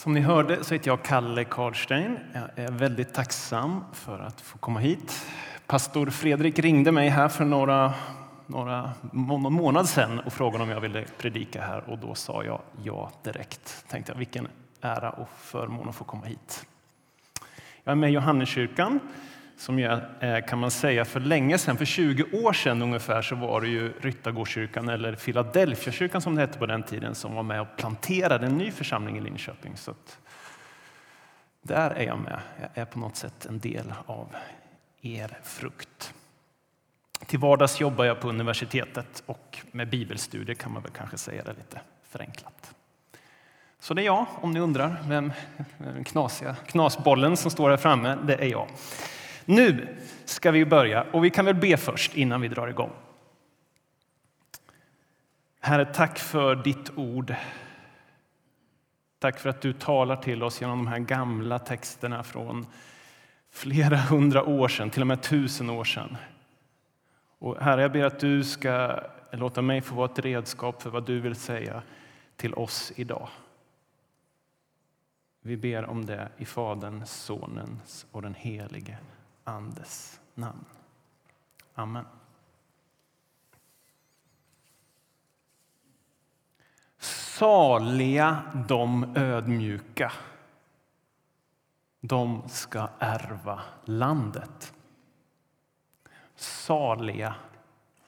Som ni hörde så heter jag Kalle Karlstein. Jag är väldigt tacksam för att få komma hit. Pastor Fredrik ringde mig här för några, några någon månad sedan och frågade om jag ville predika här och då sa jag ja direkt. Tänkte jag vilken ära och förmån att få komma hit. Jag är med i Johanneskyrkan som jag, eh, kan man säga för länge sedan, för 20 år sedan ungefär, så var det ju Ryttargårdskyrkan eller Filadelfiakyrkan som det hette på den tiden som var med och planterade en ny församling i Linköping. Så där är jag med. Jag är på något sätt en del av er frukt. Till vardags jobbar jag på universitetet och med bibelstudier kan man väl kanske säga det lite förenklat. Så det är jag, om ni undrar vem den knasiga knasbollen som står här framme, det är jag. Nu ska vi börja och vi kan väl be först innan vi drar igång. Herre, tack för ditt ord. Tack för att du talar till oss genom de här gamla texterna från flera hundra år sedan, till och med tusen år sedan. Och herre, jag ber att du ska låta mig få vara ett redskap för vad du vill säga till oss idag. Vi ber om det i Faderns, Sonens och den helige Andes namn. Amen. Saliga de ödmjuka. De ska ärva landet. Saliga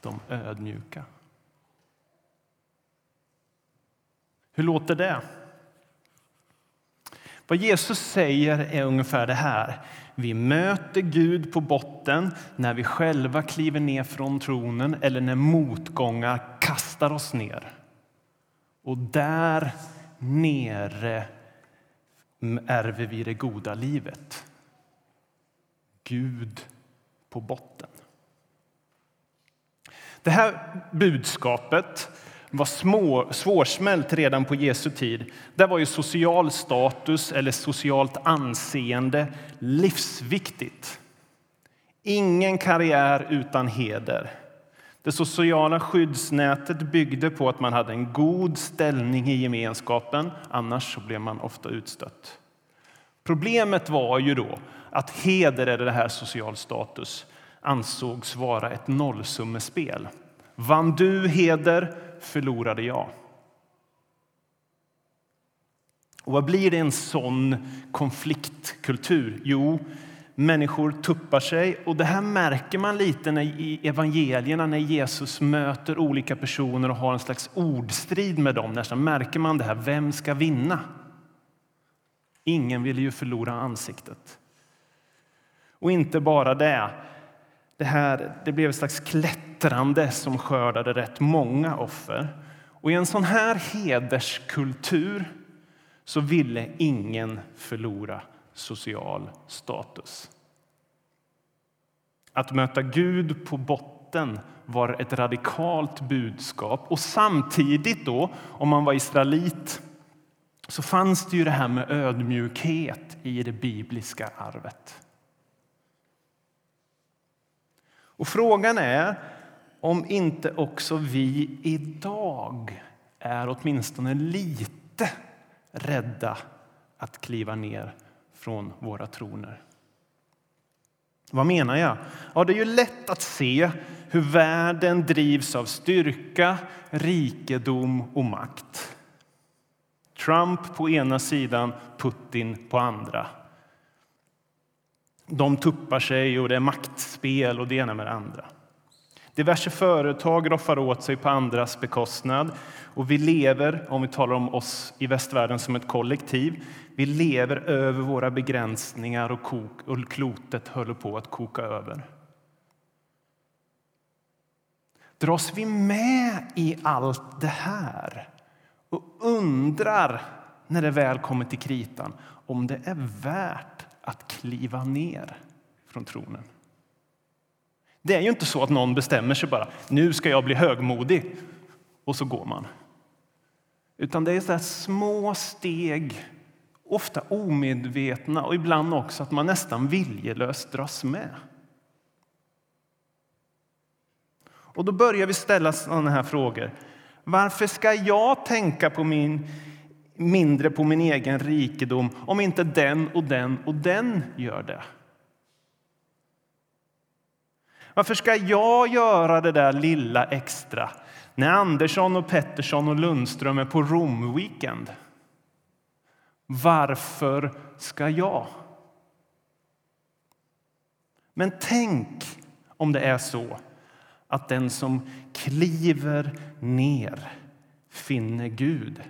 de ödmjuka. Hur låter det? Vad Jesus säger är ungefär det här. Vi möter Gud på botten när vi själva kliver ner från tronen eller när motgångar kastar oss ner. Och där nere ärver vi det goda livet. Gud på botten. Det här budskapet var små, svårsmält redan på Jesu tid. Där var ju social status eller socialt anseende livsviktigt. Ingen karriär utan heder. Det sociala skyddsnätet byggde på att man hade en god ställning i gemenskapen, annars så blev man ofta utstött. Problemet var ju då att heder eller det här social status ansågs vara ett nollsummespel. Vann du heder förlorade jag. Och vad blir det en sån konfliktkultur? Jo, människor tuppar sig. Och Det här märker man lite i evangelierna när Jesus möter olika personer och har en slags ordstrid med dem. Nästan märker man det här. Vem ska vinna? Ingen vill ju förlora ansiktet. Och inte bara det. Det, här, det blev ett slags klättrande som skördade rätt många offer. Och I en sån här hederskultur så ville ingen förlora social status. Att möta Gud på botten var ett radikalt budskap. Och samtidigt, då, om man var israelit, så fanns det ju det här med ödmjukhet i det bibliska arvet. Och frågan är om inte också vi idag är åtminstone lite rädda att kliva ner från våra troner. Vad menar jag? Ja, det är ju lätt att se hur världen drivs av styrka, rikedom och makt. Trump på ena sidan, Putin på andra. De tuppar sig och det är maktspel och det ena med det andra. Diverse företag roffar åt sig på andras bekostnad. Och vi lever, om vi talar om oss i västvärlden som ett kollektiv, vi lever över våra begränsningar och, kok, och klotet håller på att koka över. Dras vi med i allt det här och undrar när det väl kommer till kritan om det är värt att kliva ner från tronen. Det är ju inte så att någon bestämmer sig bara, nu ska jag bli högmodig, och så går man. Utan det är så små steg, ofta omedvetna och ibland också att man nästan viljelöst dras med. Och då börjar vi ställa sådana här frågor. Varför ska jag tänka på min mindre på min egen rikedom om inte den och den och den gör det? Varför ska jag göra det där lilla extra när Andersson och Pettersson och Lundström är på Rom-weekend? Varför ska jag? Men tänk om det är så att den som kliver ner finner Gud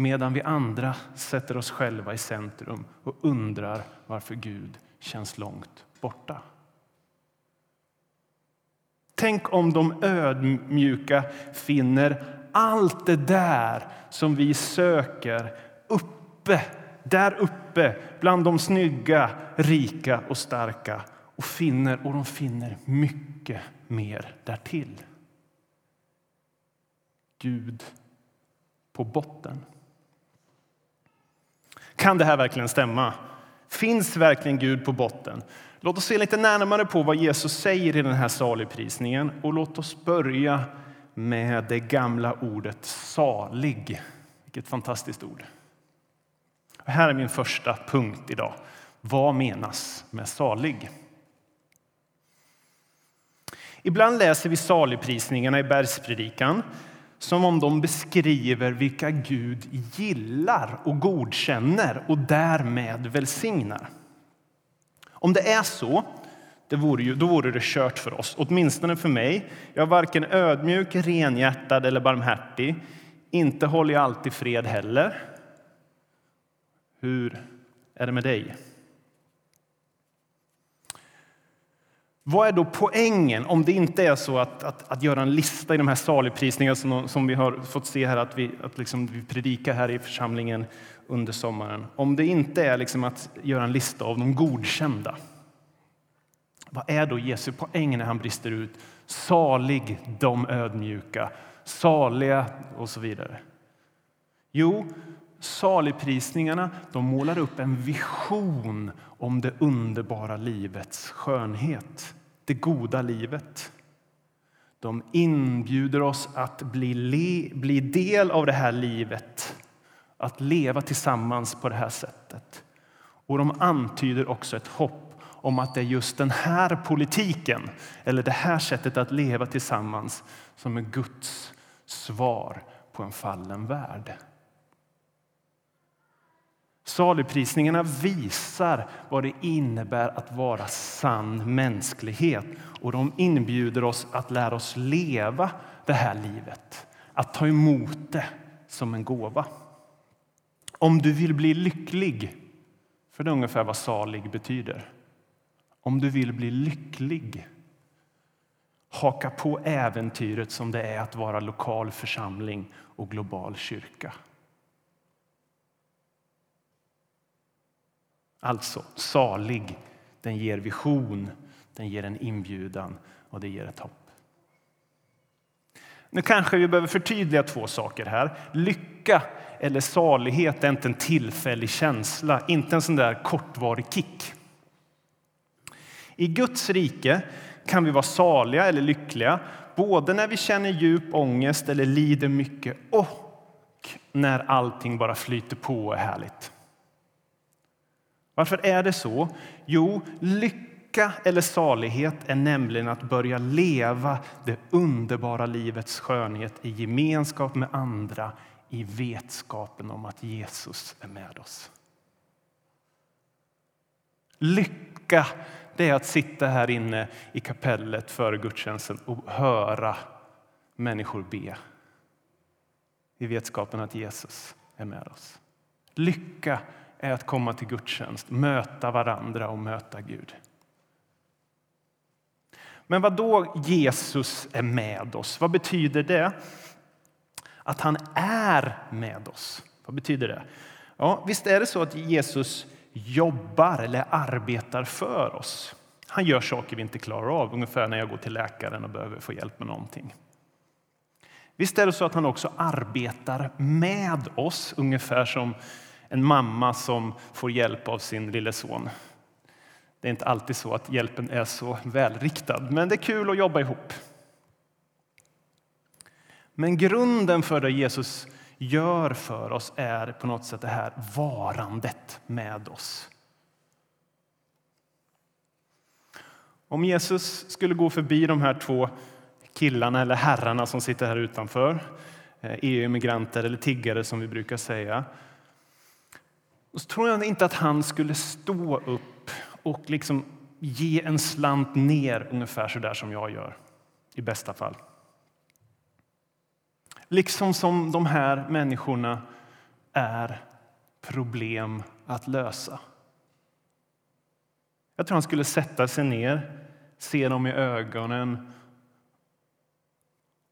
medan vi andra sätter oss själva i centrum och undrar varför Gud känns långt borta. Tänk om de ödmjuka finner allt det där som vi söker uppe, där uppe bland de snygga, rika och starka och finner, och de finner mycket mer därtill. Gud på botten. Kan det här verkligen stämma? Finns verkligen Gud på botten? Låt oss se lite närmare på vad Jesus säger i den här saligprisningen och låt oss börja med det gamla ordet salig. Vilket fantastiskt ord. Här är min första punkt idag. Vad menas med salig? Ibland läser vi saligprisningarna i bergspredikan som om de beskriver vilka Gud gillar och godkänner och därmed välsignar. Om det är så, det vore ju, då vore det kört för oss, åtminstone för mig. Jag är varken ödmjuk, renhjärtad eller barmhärtig. Inte håller jag alltid fred heller. Hur är det med dig? Vad är då poängen om det inte är så att, att, att göra en lista i de här saligprisningarna som, som vi har fått se här att vi, att liksom vi predikar här i församlingen under sommaren? Om det inte är liksom att göra en lista av de godkända. Vad är då Jesu poäng när han brister ut? Salig de ödmjuka, saliga och så vidare. Jo, saligprisningarna de målar upp en vision om det underbara livets skönhet, det goda livet. De inbjuder oss att bli, le, bli del av det här livet, att leva tillsammans på det här sättet. Och de antyder också ett hopp om att det är just den här politiken eller det här sättet att leva tillsammans som är Guds svar på en fallen värld. Saligprisningarna visar vad det innebär att vara sann mänsklighet och de inbjuder oss att lära oss leva det här livet, att ta emot det som en gåva. Om du vill bli lycklig, för det är ungefär vad salig betyder. Om du vill bli lycklig, haka på äventyret som det är att vara lokal församling och global kyrka. Alltså, salig, den ger vision, den ger en inbjudan och det ger ett hopp. Nu kanske vi behöver förtydliga två saker här. Lycka eller salighet är inte en tillfällig känsla, inte en sån där kortvarig kick. I Guds rike kan vi vara saliga eller lyckliga både när vi känner djup ångest eller lider mycket och när allting bara flyter på och är härligt. Varför är det så? Jo, lycka eller salighet är nämligen att börja leva det underbara livets skönhet i gemenskap med andra i vetskapen om att Jesus är med oss. Lycka det är att sitta här inne i kapellet före gudstjänsten och höra människor be i vetskapen att Jesus är med oss. Lycka är att komma till gudstjänst, möta varandra och möta Gud. Men vad då Jesus är med oss? Vad betyder det? Att han är med oss. Vad betyder det? Ja, visst är det så att Jesus jobbar eller arbetar för oss. Han gör saker vi inte klarar av, ungefär när jag går till läkaren och behöver få hjälp med någonting. Visst är det så att han också arbetar med oss, ungefär som en mamma som får hjälp av sin lille son. Det är inte alltid så att hjälpen är så välriktad, men det är kul att jobba ihop. Men grunden för det Jesus gör för oss är på något sätt det här varandet med oss. Om Jesus skulle gå förbi de här två killarna eller herrarna som sitter här utanför, eh, EU-migranter eller tiggare som vi brukar säga, så tror jag inte att han skulle stå upp och liksom ge en slant ner ungefär så där som jag gör, i bästa fall. Liksom som de här människorna är problem att lösa. Jag tror han skulle sätta sig ner, se dem i ögonen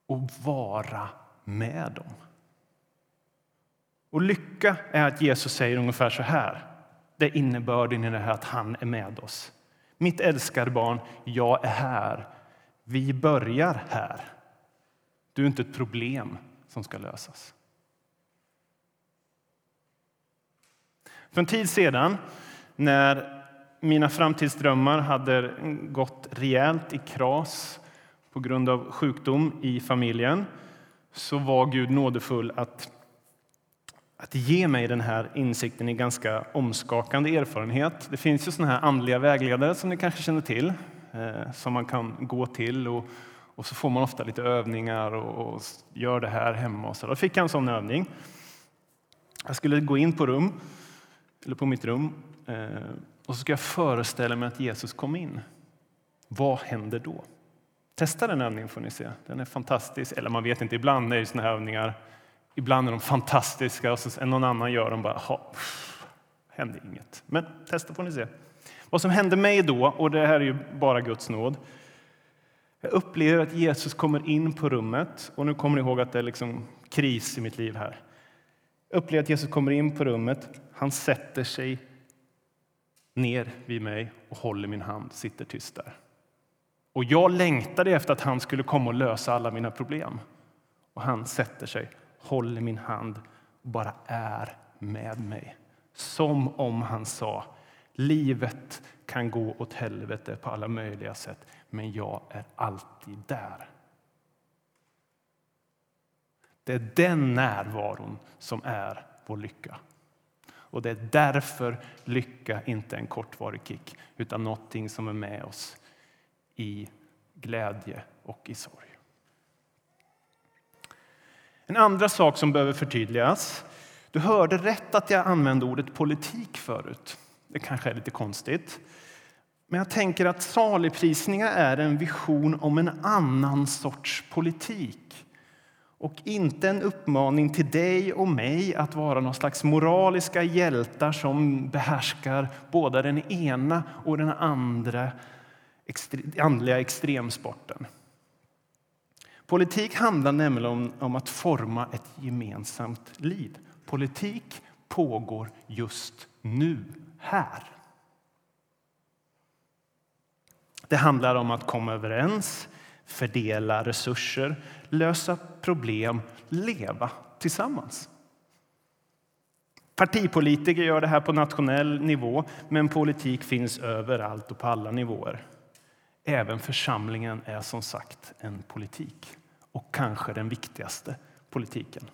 och vara med dem. Och lycka är att Jesus säger ungefär så här. Det är innebörden i det här att han är med oss. Mitt älskade barn, jag är här. Vi börjar här. Du är inte ett problem som ska lösas. För en tid sedan, när mina framtidsdrömmar hade gått rejält i kras på grund av sjukdom i familjen, så var Gud nådefull att att ge mig den här insikten i ganska omskakande erfarenhet. Det finns ju såna här andliga vägledare som ni kanske känner till, eh, som man kan gå till och, och, så får man ofta lite övningar och, och gör det här hemma. Och så. Då fick jag en sån övning. Jag skulle gå in på rum, eller på mitt rum eh, och så ska jag föreställa mig att Jesus kom in. Vad händer då? Testa den övningen får ni se. Den är fantastisk. Eller man vet inte, ibland är det såna här övningar Ibland är de fantastiska och så någon annan gör dem bara, ha, hände inget. Men testa får ni se. Vad som hände mig då, och det här är ju bara Guds nåd. Jag upplever att Jesus kommer in på rummet, och nu kommer ni ihåg att det är liksom kris i mitt liv här. Jag upplever att Jesus kommer in på rummet, han sätter sig ner vid mig och håller min hand, sitter tyst där. Och jag längtade efter att han skulle komma och lösa alla mina problem. Och han sätter sig håller min hand och bara är med mig. Som om han sa livet kan gå åt helvete på alla möjliga sätt, men jag är alltid där. Det är den närvaron som är vår lycka. Och Det är därför lycka inte är en kortvarig kick utan någonting som är med oss i glädje och i sorg. En andra sak som behöver förtydligas. Du hörde rätt att jag använde ordet politik förut. Det kanske är lite konstigt. Men jag tänker att saligprisningar är en vision om en annan sorts politik och inte en uppmaning till dig och mig att vara någon slags moraliska hjältar som behärskar både den ena och den andra andliga extremsporten. Politik handlar nämligen om, om att forma ett gemensamt liv. Politik pågår just nu, här. Det handlar om att komma överens, fördela resurser, lösa problem, leva tillsammans. Partipolitiker gör det här på nationell nivå, men politik finns överallt och på alla nivåer. Även församlingen är som sagt en politik och kanske den viktigaste politiken.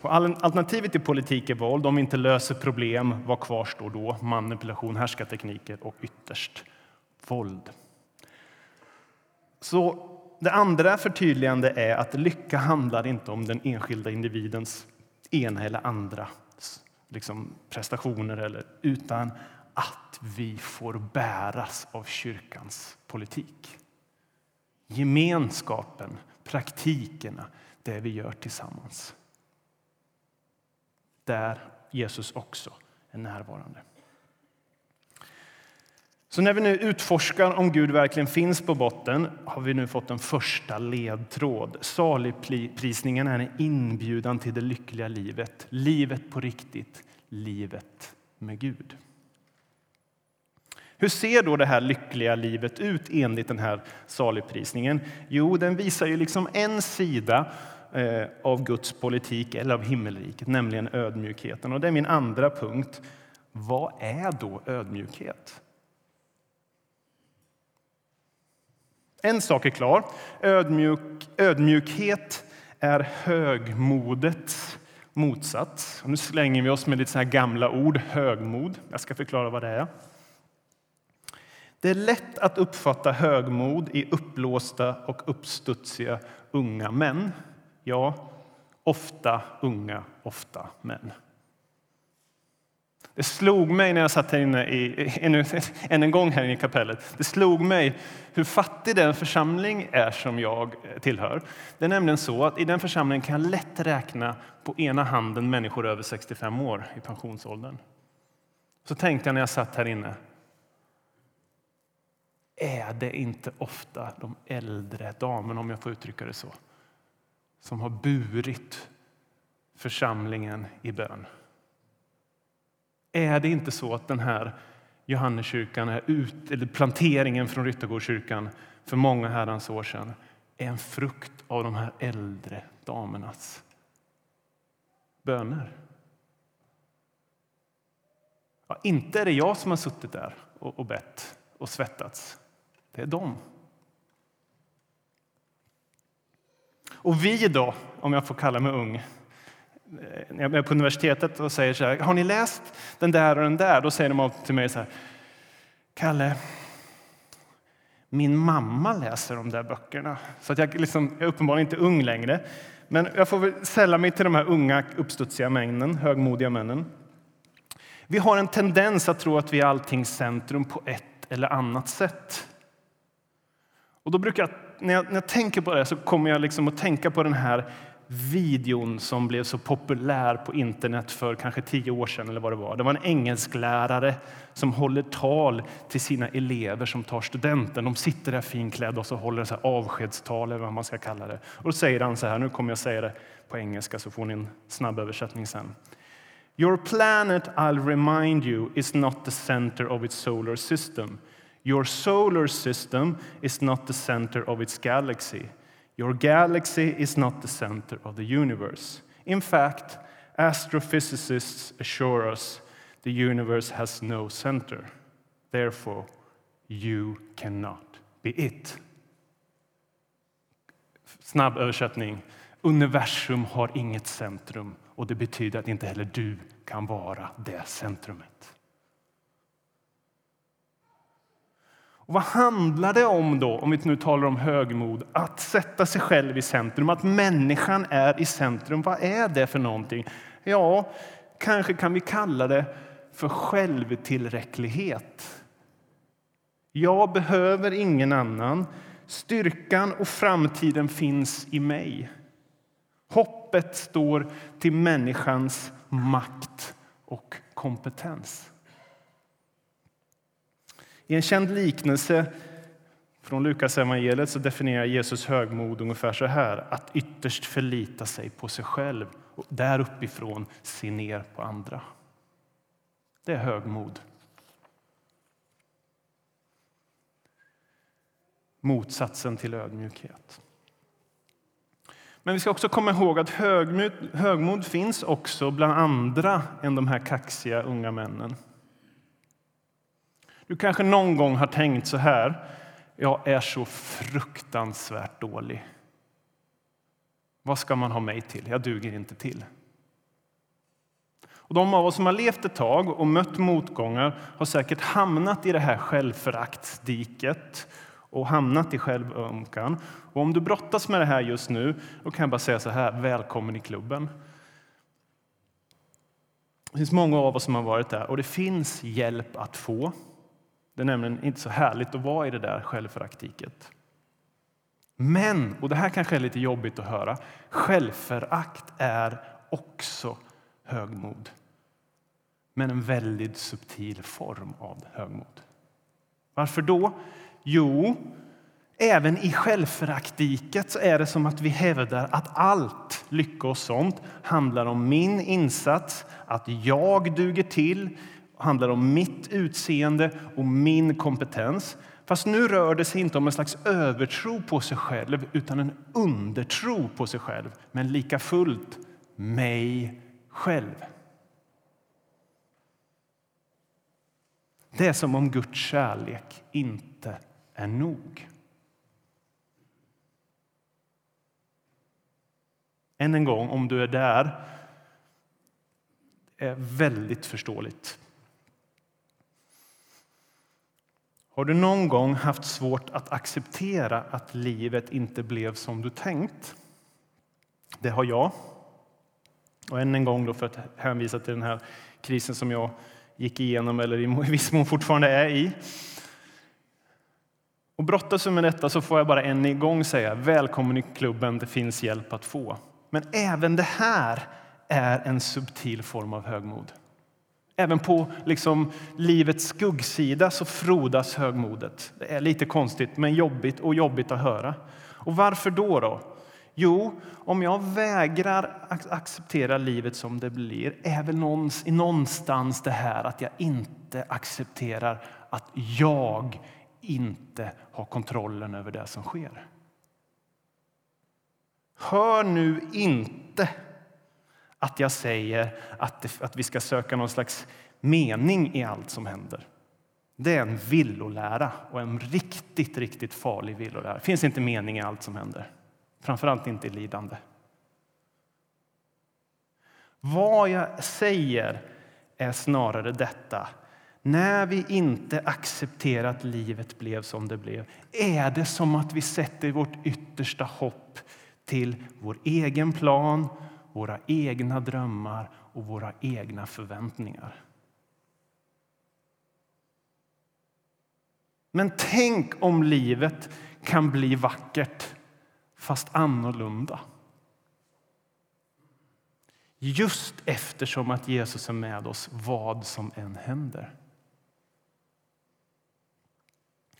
Och alternativet till politik är våld. Om vi inte löser problem, vad kvarstår då? Manipulation, härskartekniker och ytterst våld. Så det andra förtydligande är att lycka handlar inte om den enskilda individens ena eller andra liksom prestationer, eller, utan att vi får bäras av kyrkans politik. Gemenskapen, praktikerna, det vi gör tillsammans. Där Jesus också är närvarande. Så när vi nu utforskar om Gud verkligen finns på botten har vi nu fått en första ledtråd. Saligprisningen är en inbjudan till det lyckliga livet. Livet på riktigt, livet med Gud. Hur ser då det här lyckliga livet ut enligt den här saligprisningen? Jo, den visar ju liksom en sida eh, av Guds politik eller av himmelriket, nämligen ödmjukheten. Och det är min andra punkt. Vad är då ödmjukhet? En sak är klar. Ödmjuk, ödmjukhet är högmodets motsats. Och nu slänger vi oss med lite så här gamla ord, högmod. Jag ska förklara vad det är. Det är lätt att uppfatta högmod i uppblåsta och uppstudsiga unga män. Ja, ofta unga, ofta män. Det slog mig när jag satt här inne i, ännu, än en gång här inne i kapellet. Det slog mig hur fattig den församling är som jag eh, tillhör. Det är nämligen så att i den församlingen kan jag lätt räkna på ena handen människor över 65 år i pensionsåldern. Så tänkte jag när jag satt här inne. Är det inte ofta de äldre damerna, om jag får uttrycka det så, som har burit församlingen i bön? Är det inte så att den här Johanneskyrkan, är ut, eller planteringen från Ryttargårdskyrkan för många herrans år sedan är en frukt av de här äldre damernas böner? Ja, inte är det jag som har suttit där och, och bett och svettats. Det är dem. Och vi då, om jag får kalla mig ung, eh, när jag är på universitetet och säger så här, har ni läst den där och den där? Då säger de alltid till mig så här, Kalle, min mamma läser de där böckerna. Så att jag, liksom, jag är uppenbarligen inte ung längre. Men jag får väl sälla mig till de här unga, uppstudsiga männen, högmodiga männen. Vi har en tendens att tro att vi är alltings centrum på ett eller annat sätt. Och då brukar jag, när jag, när jag tänker på det så kommer jag liksom att tänka på den här videon som blev så populär på internet för kanske tio år sedan. Eller vad Det var Det var en engelsklärare som håller tal till sina elever som tar studenten. De sitter där finklädda och så håller så här avskedstal, eller vad man ska kalla det. Och då säger han så här, nu kommer jag säga det på engelska så får ni en snabb översättning sen. Your planet, I'll remind you, is not the center of its solar system. Your solar system is not the center of its galaxy. Your galaxy is not the center of the universe. In fact, astrophysicists assure us the universe has no center. Therefore, you cannot be it. Snabb översättning. Universum har inget centrum och det betyder att inte heller du kan vara det centrumet. Och vad handlar det om då, om vi nu talar om högmod? Att sätta sig själv i centrum, att människan är i centrum. Vad är det för någonting? Ja, kanske kan vi kalla det för självtillräcklighet. Jag behöver ingen annan. Styrkan och framtiden finns i mig. Hoppet står till människans makt och kompetens. I en känd liknelse från Lukas evangeliet så definierar Jesus högmod ungefär så här. Att ytterst förlita sig på sig själv och där uppifrån se ner på andra. Det är högmod. Motsatsen till ödmjukhet. Men vi ska också komma ihåg att högmod, högmod finns också bland andra än de här kaxiga unga männen. Du kanske någon gång har tänkt så här. Jag är så fruktansvärt dålig. Vad ska man ha mig till? Jag duger inte till. Och de av oss som har levt ett tag och mött motgångar har säkert hamnat i det här självföraktsdiket och hamnat i självömkan. Och om du brottas med det här just nu, då kan jag bara säga så här, välkommen i klubben. Det finns många av oss som har varit där och det finns hjälp att få. Det är nämligen inte så härligt att vara i det där självföraktiket. Men, och det här kanske är lite jobbigt att höra, självförakt är också högmod. Men en väldigt subtil form av högmod. Varför då? Jo, även i självföraktiket så är det som att vi hävdar att allt, lycka och sånt, handlar om min insats, att jag duger till, handlar om mitt utseende och min kompetens. Fast nu rör det sig inte om en slags övertro på sig själv utan en undertro på sig själv, men lika fullt mig själv. Det är som om Guds kärlek inte är nog. än en gång, om du är där, är väldigt förståeligt. Har du någon gång haft svårt att acceptera att livet inte blev som du tänkt? Det har jag. Och än en gång, då för att hänvisa till den här krisen som jag gick igenom, eller i viss mån fortfarande är i. Och brottas med detta så får jag bara än en gång säga välkommen i klubben, det finns hjälp att få. Men även det här är en subtil form av högmod. Även på liksom livets skuggsida så frodas högmodet. Det är lite konstigt, men jobbigt och jobbigt att höra. Och varför då? då? Jo, om jag vägrar acceptera livet som det blir är väl någonstans det här att jag inte accepterar att jag inte har kontrollen över det som sker. Hör nu inte att jag säger att, det, att vi ska söka någon slags mening i allt som händer. Det är en villolära och en riktigt, riktigt farlig villolära. Det finns inte mening i allt som händer. Framförallt inte i lidande. Vad jag säger är snarare detta. När vi inte accepterar att livet blev som det blev är det som att vi sätter vårt yttersta hopp till vår egen plan, våra egna drömmar och våra egna förväntningar. Men tänk om livet kan bli vackert, fast annorlunda. Just eftersom att Jesus är med oss vad som än händer.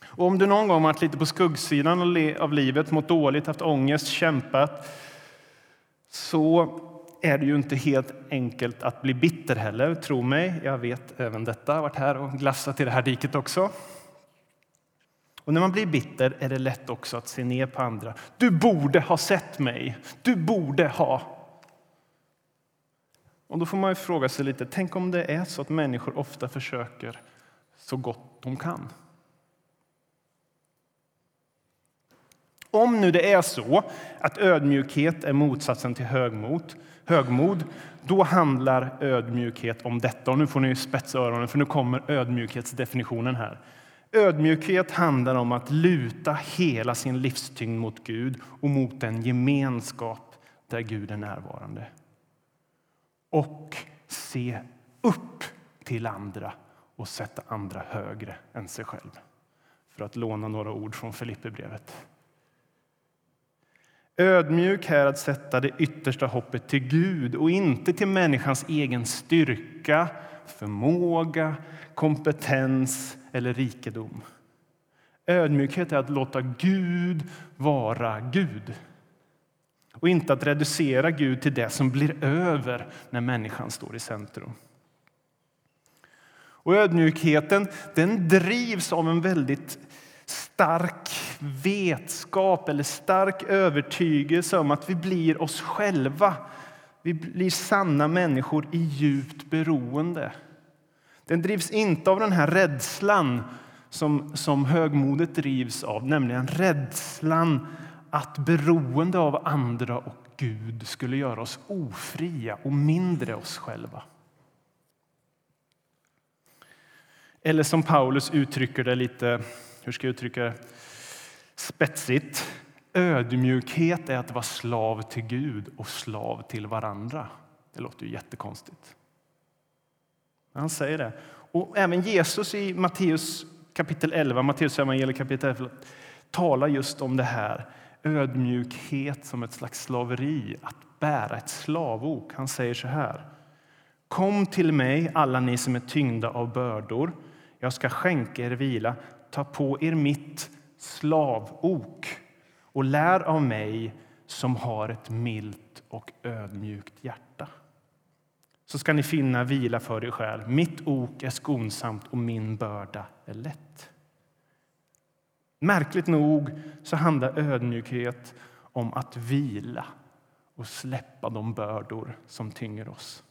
Och om du någon gång varit lite på skuggsidan av livet, mått dåligt, haft ångest, kämpat så är det ju inte helt enkelt att bli bitter heller, tro mig. Jag vet även detta, jag har varit här och glassat i det här diket också. Och när man blir bitter är det lätt också att se ner på andra. Du borde ha sett mig. Du borde ha. Och då får man ju fråga sig lite, tänk om det är så att människor ofta försöker så gott de kan. Om nu det är så att ödmjukhet är motsatsen till högmod, högmod då handlar ödmjukhet om detta. Och nu får ni spetsa öronen, för nu kommer ödmjukhetsdefinitionen här. Ödmjukhet handlar om att luta hela sin livstyngd mot Gud och mot en gemenskap där Gud är närvarande. Och se upp till andra och sätta andra högre än sig själv. För att låna några ord från Filipperbrevet. Ödmjuk är att sätta det yttersta hoppet till Gud och inte till människans egen styrka, förmåga, kompetens eller rikedom. Ödmjukhet är att låta Gud vara Gud och inte att reducera Gud till det som blir över när människan står i centrum. Och ödmjukheten den drivs av en väldigt stark vetskap eller stark övertygelse om att vi blir oss själva. Vi blir sanna människor i djupt beroende. Den drivs inte av den här rädslan som, som högmodet drivs av, nämligen rädslan att beroende av andra och Gud skulle göra oss ofria och mindre oss själva. Eller som Paulus uttrycker det lite hur ska jag uttrycka det, spetsigt. Ödmjukhet är att vara slav till Gud och slav till varandra. Det låter ju jättekonstigt. Han säger det. Och även Jesus i Matteus kapitel 11, Matteus evangeliet kapitel 11 talar just om det här. Ödmjukhet som ett slags slaveri, att bära ett slavok. Han säger så här. Kom till mig, alla ni som är tyngda av bördor. Jag ska skänka er vila ta på er mitt slavok och lär av mig som har ett milt och ödmjukt hjärta. Så ska ni finna vila för er själ. Mitt ok är skonsamt och min börda är lätt. Märkligt nog så handlar ödmjukhet om att vila och släppa de bördor som tynger oss.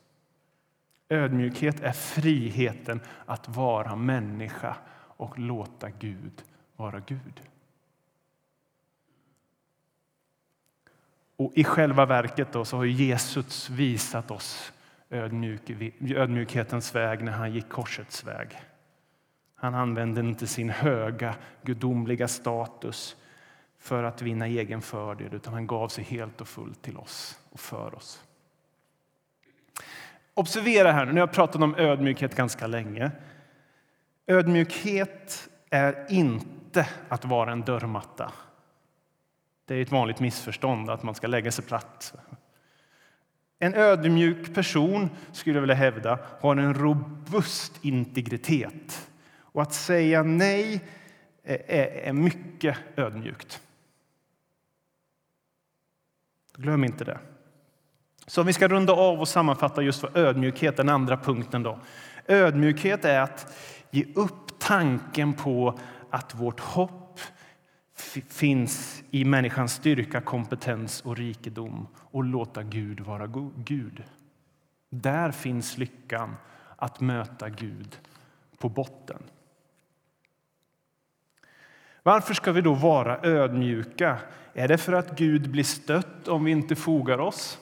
Ödmjukhet är friheten att vara människa och låta Gud vara Gud. Och i själva verket då så har Jesus visat oss ödmjuk, ödmjukhetens väg när han gick korsets väg. Han använde inte sin höga gudomliga status för att vinna egen fördel utan han gav sig helt och fullt till oss och för oss. Observera här, nu har jag pratat om ödmjukhet ganska länge. Ödmjukhet är inte att vara en dörrmatta. Det är ett vanligt missförstånd att man ska lägga sig platt. En ödmjuk person, skulle jag vilja hävda, har en robust integritet. Och att säga nej är mycket ödmjukt. Glöm inte det. Så om vi ska runda av och sammanfatta just vad ödmjukhet, den andra punkten då. Ödmjukhet är att ge upp tanken på att vårt hopp finns i människans styrka, kompetens och rikedom och låta Gud vara Gud. Där finns lyckan att möta Gud på botten. Varför ska vi då vara ödmjuka? Är det för att Gud blir stött om vi inte fogar oss?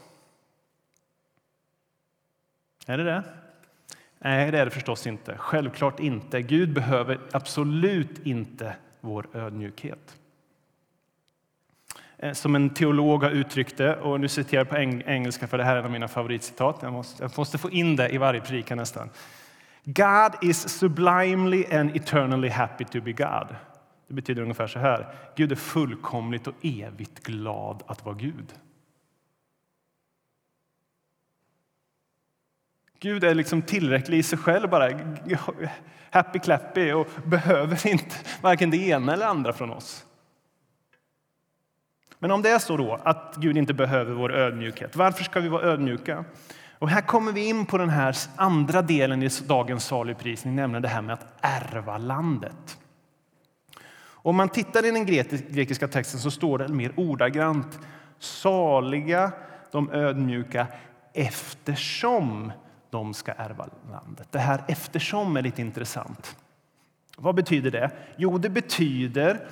Är det det? Nej, det är det förstås inte. Självklart inte. Gud behöver absolut inte vår ödmjukhet. Eh, som en teolog har uttryckt det, och nu citerar jag på engelska för det här är en av mina favoritcitat. Jag måste, jag måste få in det i varje predikan nästan. God is sublimely and eternally happy to be God. Det betyder ungefär så här. Gud är fullkomligt och evigt glad att vara Gud. Gud är liksom tillräcklig i sig själv, bara happy clappy och behöver inte varken det ena eller andra från oss. Men om det är så då att Gud inte behöver vår ödmjukhet, varför ska vi vara ödmjuka? Och här kommer vi in på den här andra delen i dagens saligprisning, nämligen det här med att ärva landet. Om man tittar i den grekiska texten så står det mer ordagrant Saliga de ödmjuka eftersom de ska ärva landet. Det här eftersom är lite intressant. Vad betyder det? Jo, det betyder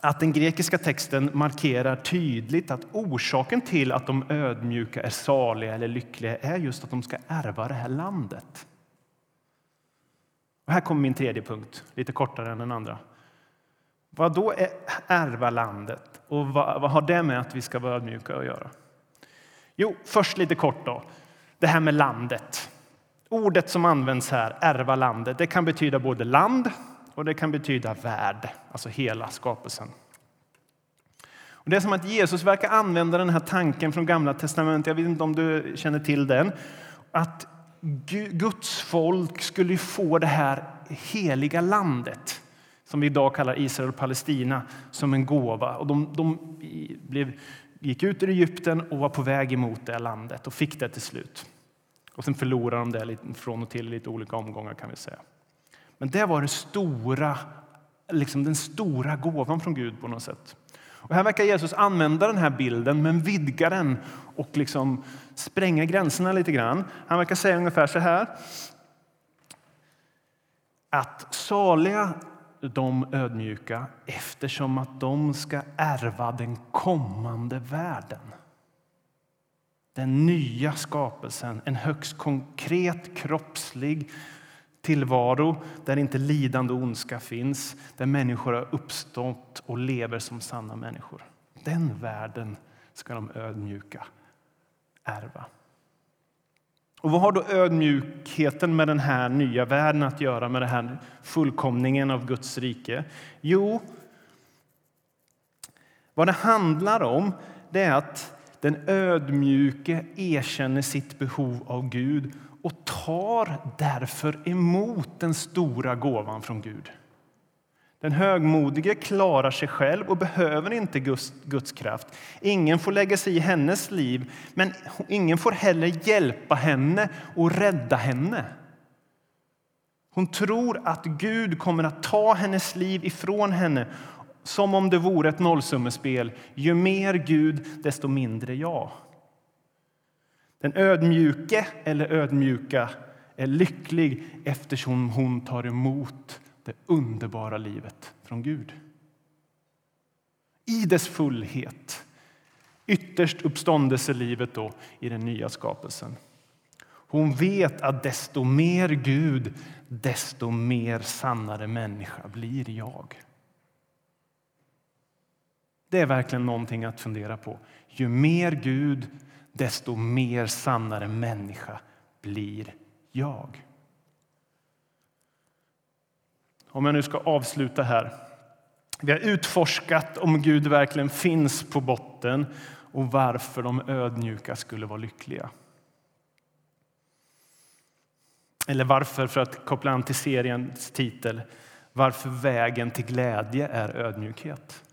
att den grekiska texten markerar tydligt att orsaken till att de ödmjuka är saliga eller lyckliga är just att de ska ärva det här landet. Och här kommer min tredje punkt, lite kortare än den andra. Vad då är ärva landet och vad, vad har det med att vi ska vara ödmjuka att göra? Jo, först lite kort då. Det här med landet. Ordet som används här, ärva landet, det kan betyda både land och det kan betyda värld, alltså hela skapelsen. Och det är som att Jesus verkar använda den här tanken från Gamla testamentet, jag vet inte om du känner till den, att Guds folk skulle få det här heliga landet som vi idag kallar Israel och Palestina, som en gåva. Och de, de blev, gick ut ur Egypten och var på väg emot det landet och fick det till slut. Och sen förlorar de det från och till i lite olika omgångar kan vi säga. Men det var det stora, liksom den stora gåvan från Gud på något sätt. Och här verkar Jesus använda den här bilden men vidga den och liksom spränga gränserna lite grann. Han verkar säga ungefär så här. Att saliga de ödmjuka eftersom att de ska ärva den kommande världen. Den nya skapelsen, en högst konkret kroppslig tillvaro där inte lidande och ondska finns, där människor har uppstått och lever som sanna människor. Den världen ska de ödmjuka ärva. Och vad har då ödmjukheten med den här nya världen att göra, med den här fullkomningen av Guds rike? Jo, vad det handlar om det är att den ödmjuke erkänner sitt behov av Gud och tar därför emot den stora gåvan från Gud. Den högmodige klarar sig själv och behöver inte Guds, Guds kraft. Ingen får lägga sig i hennes liv, men ingen får heller hjälpa henne och rädda henne. Hon tror att Gud kommer att ta hennes liv ifrån henne som om det vore ett nollsummespel. Ju mer Gud, desto mindre jag. Den ödmjuke eller ödmjuka är lycklig eftersom hon tar emot det underbara livet från Gud. I dess fullhet, Ytterst uppståndelselivet då i den nya skapelsen. Hon vet att desto mer Gud, desto mer sannare människa blir jag. Det är verkligen någonting att fundera på. Ju mer Gud, desto mer sannare människa blir jag. Om jag nu ska avsluta här. Vi har utforskat om Gud verkligen finns på botten och varför de ödmjuka skulle vara lyckliga. Eller varför, för att koppla an till seriens titel, varför vägen till glädje är ödmjukhet.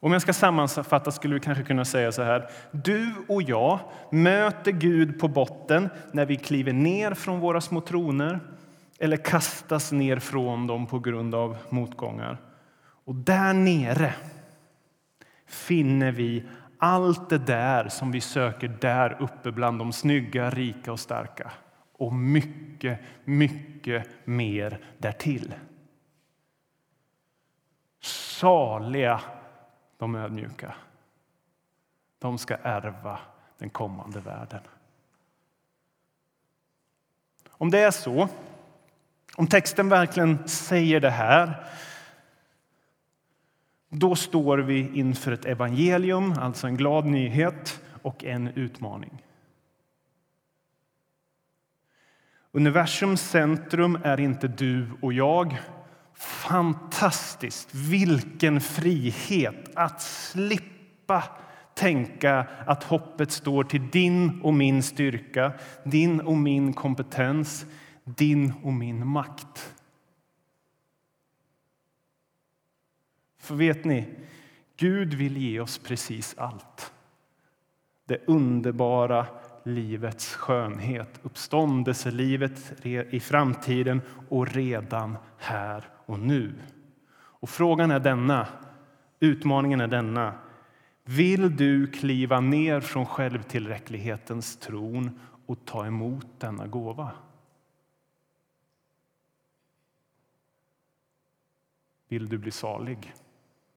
Om jag ska sammanfatta skulle vi kanske kunna säga så här. Du och jag möter Gud på botten när vi kliver ner från våra små troner eller kastas ner från dem på grund av motgångar. Och där nere finner vi allt det där som vi söker där uppe bland de snygga, rika och starka. Och mycket, mycket mer därtill. Saliga de ödmjuka. De ska ärva den kommande världen. Om det är så, om texten verkligen säger det här då står vi inför ett evangelium, alltså en glad nyhet och en utmaning. Universums centrum är inte du och jag. Fantastiskt! Vilken frihet att slippa tänka att hoppet står till din och min styrka, din och min kompetens, din och min makt. För vet ni, Gud vill ge oss precis allt. Det underbara livets skönhet, uppståndelselivet i framtiden och redan här och nu. Och frågan är denna, utmaningen är denna. Vill du kliva ner från självtillräcklighetens tron och ta emot denna gåva? Vill du bli salig?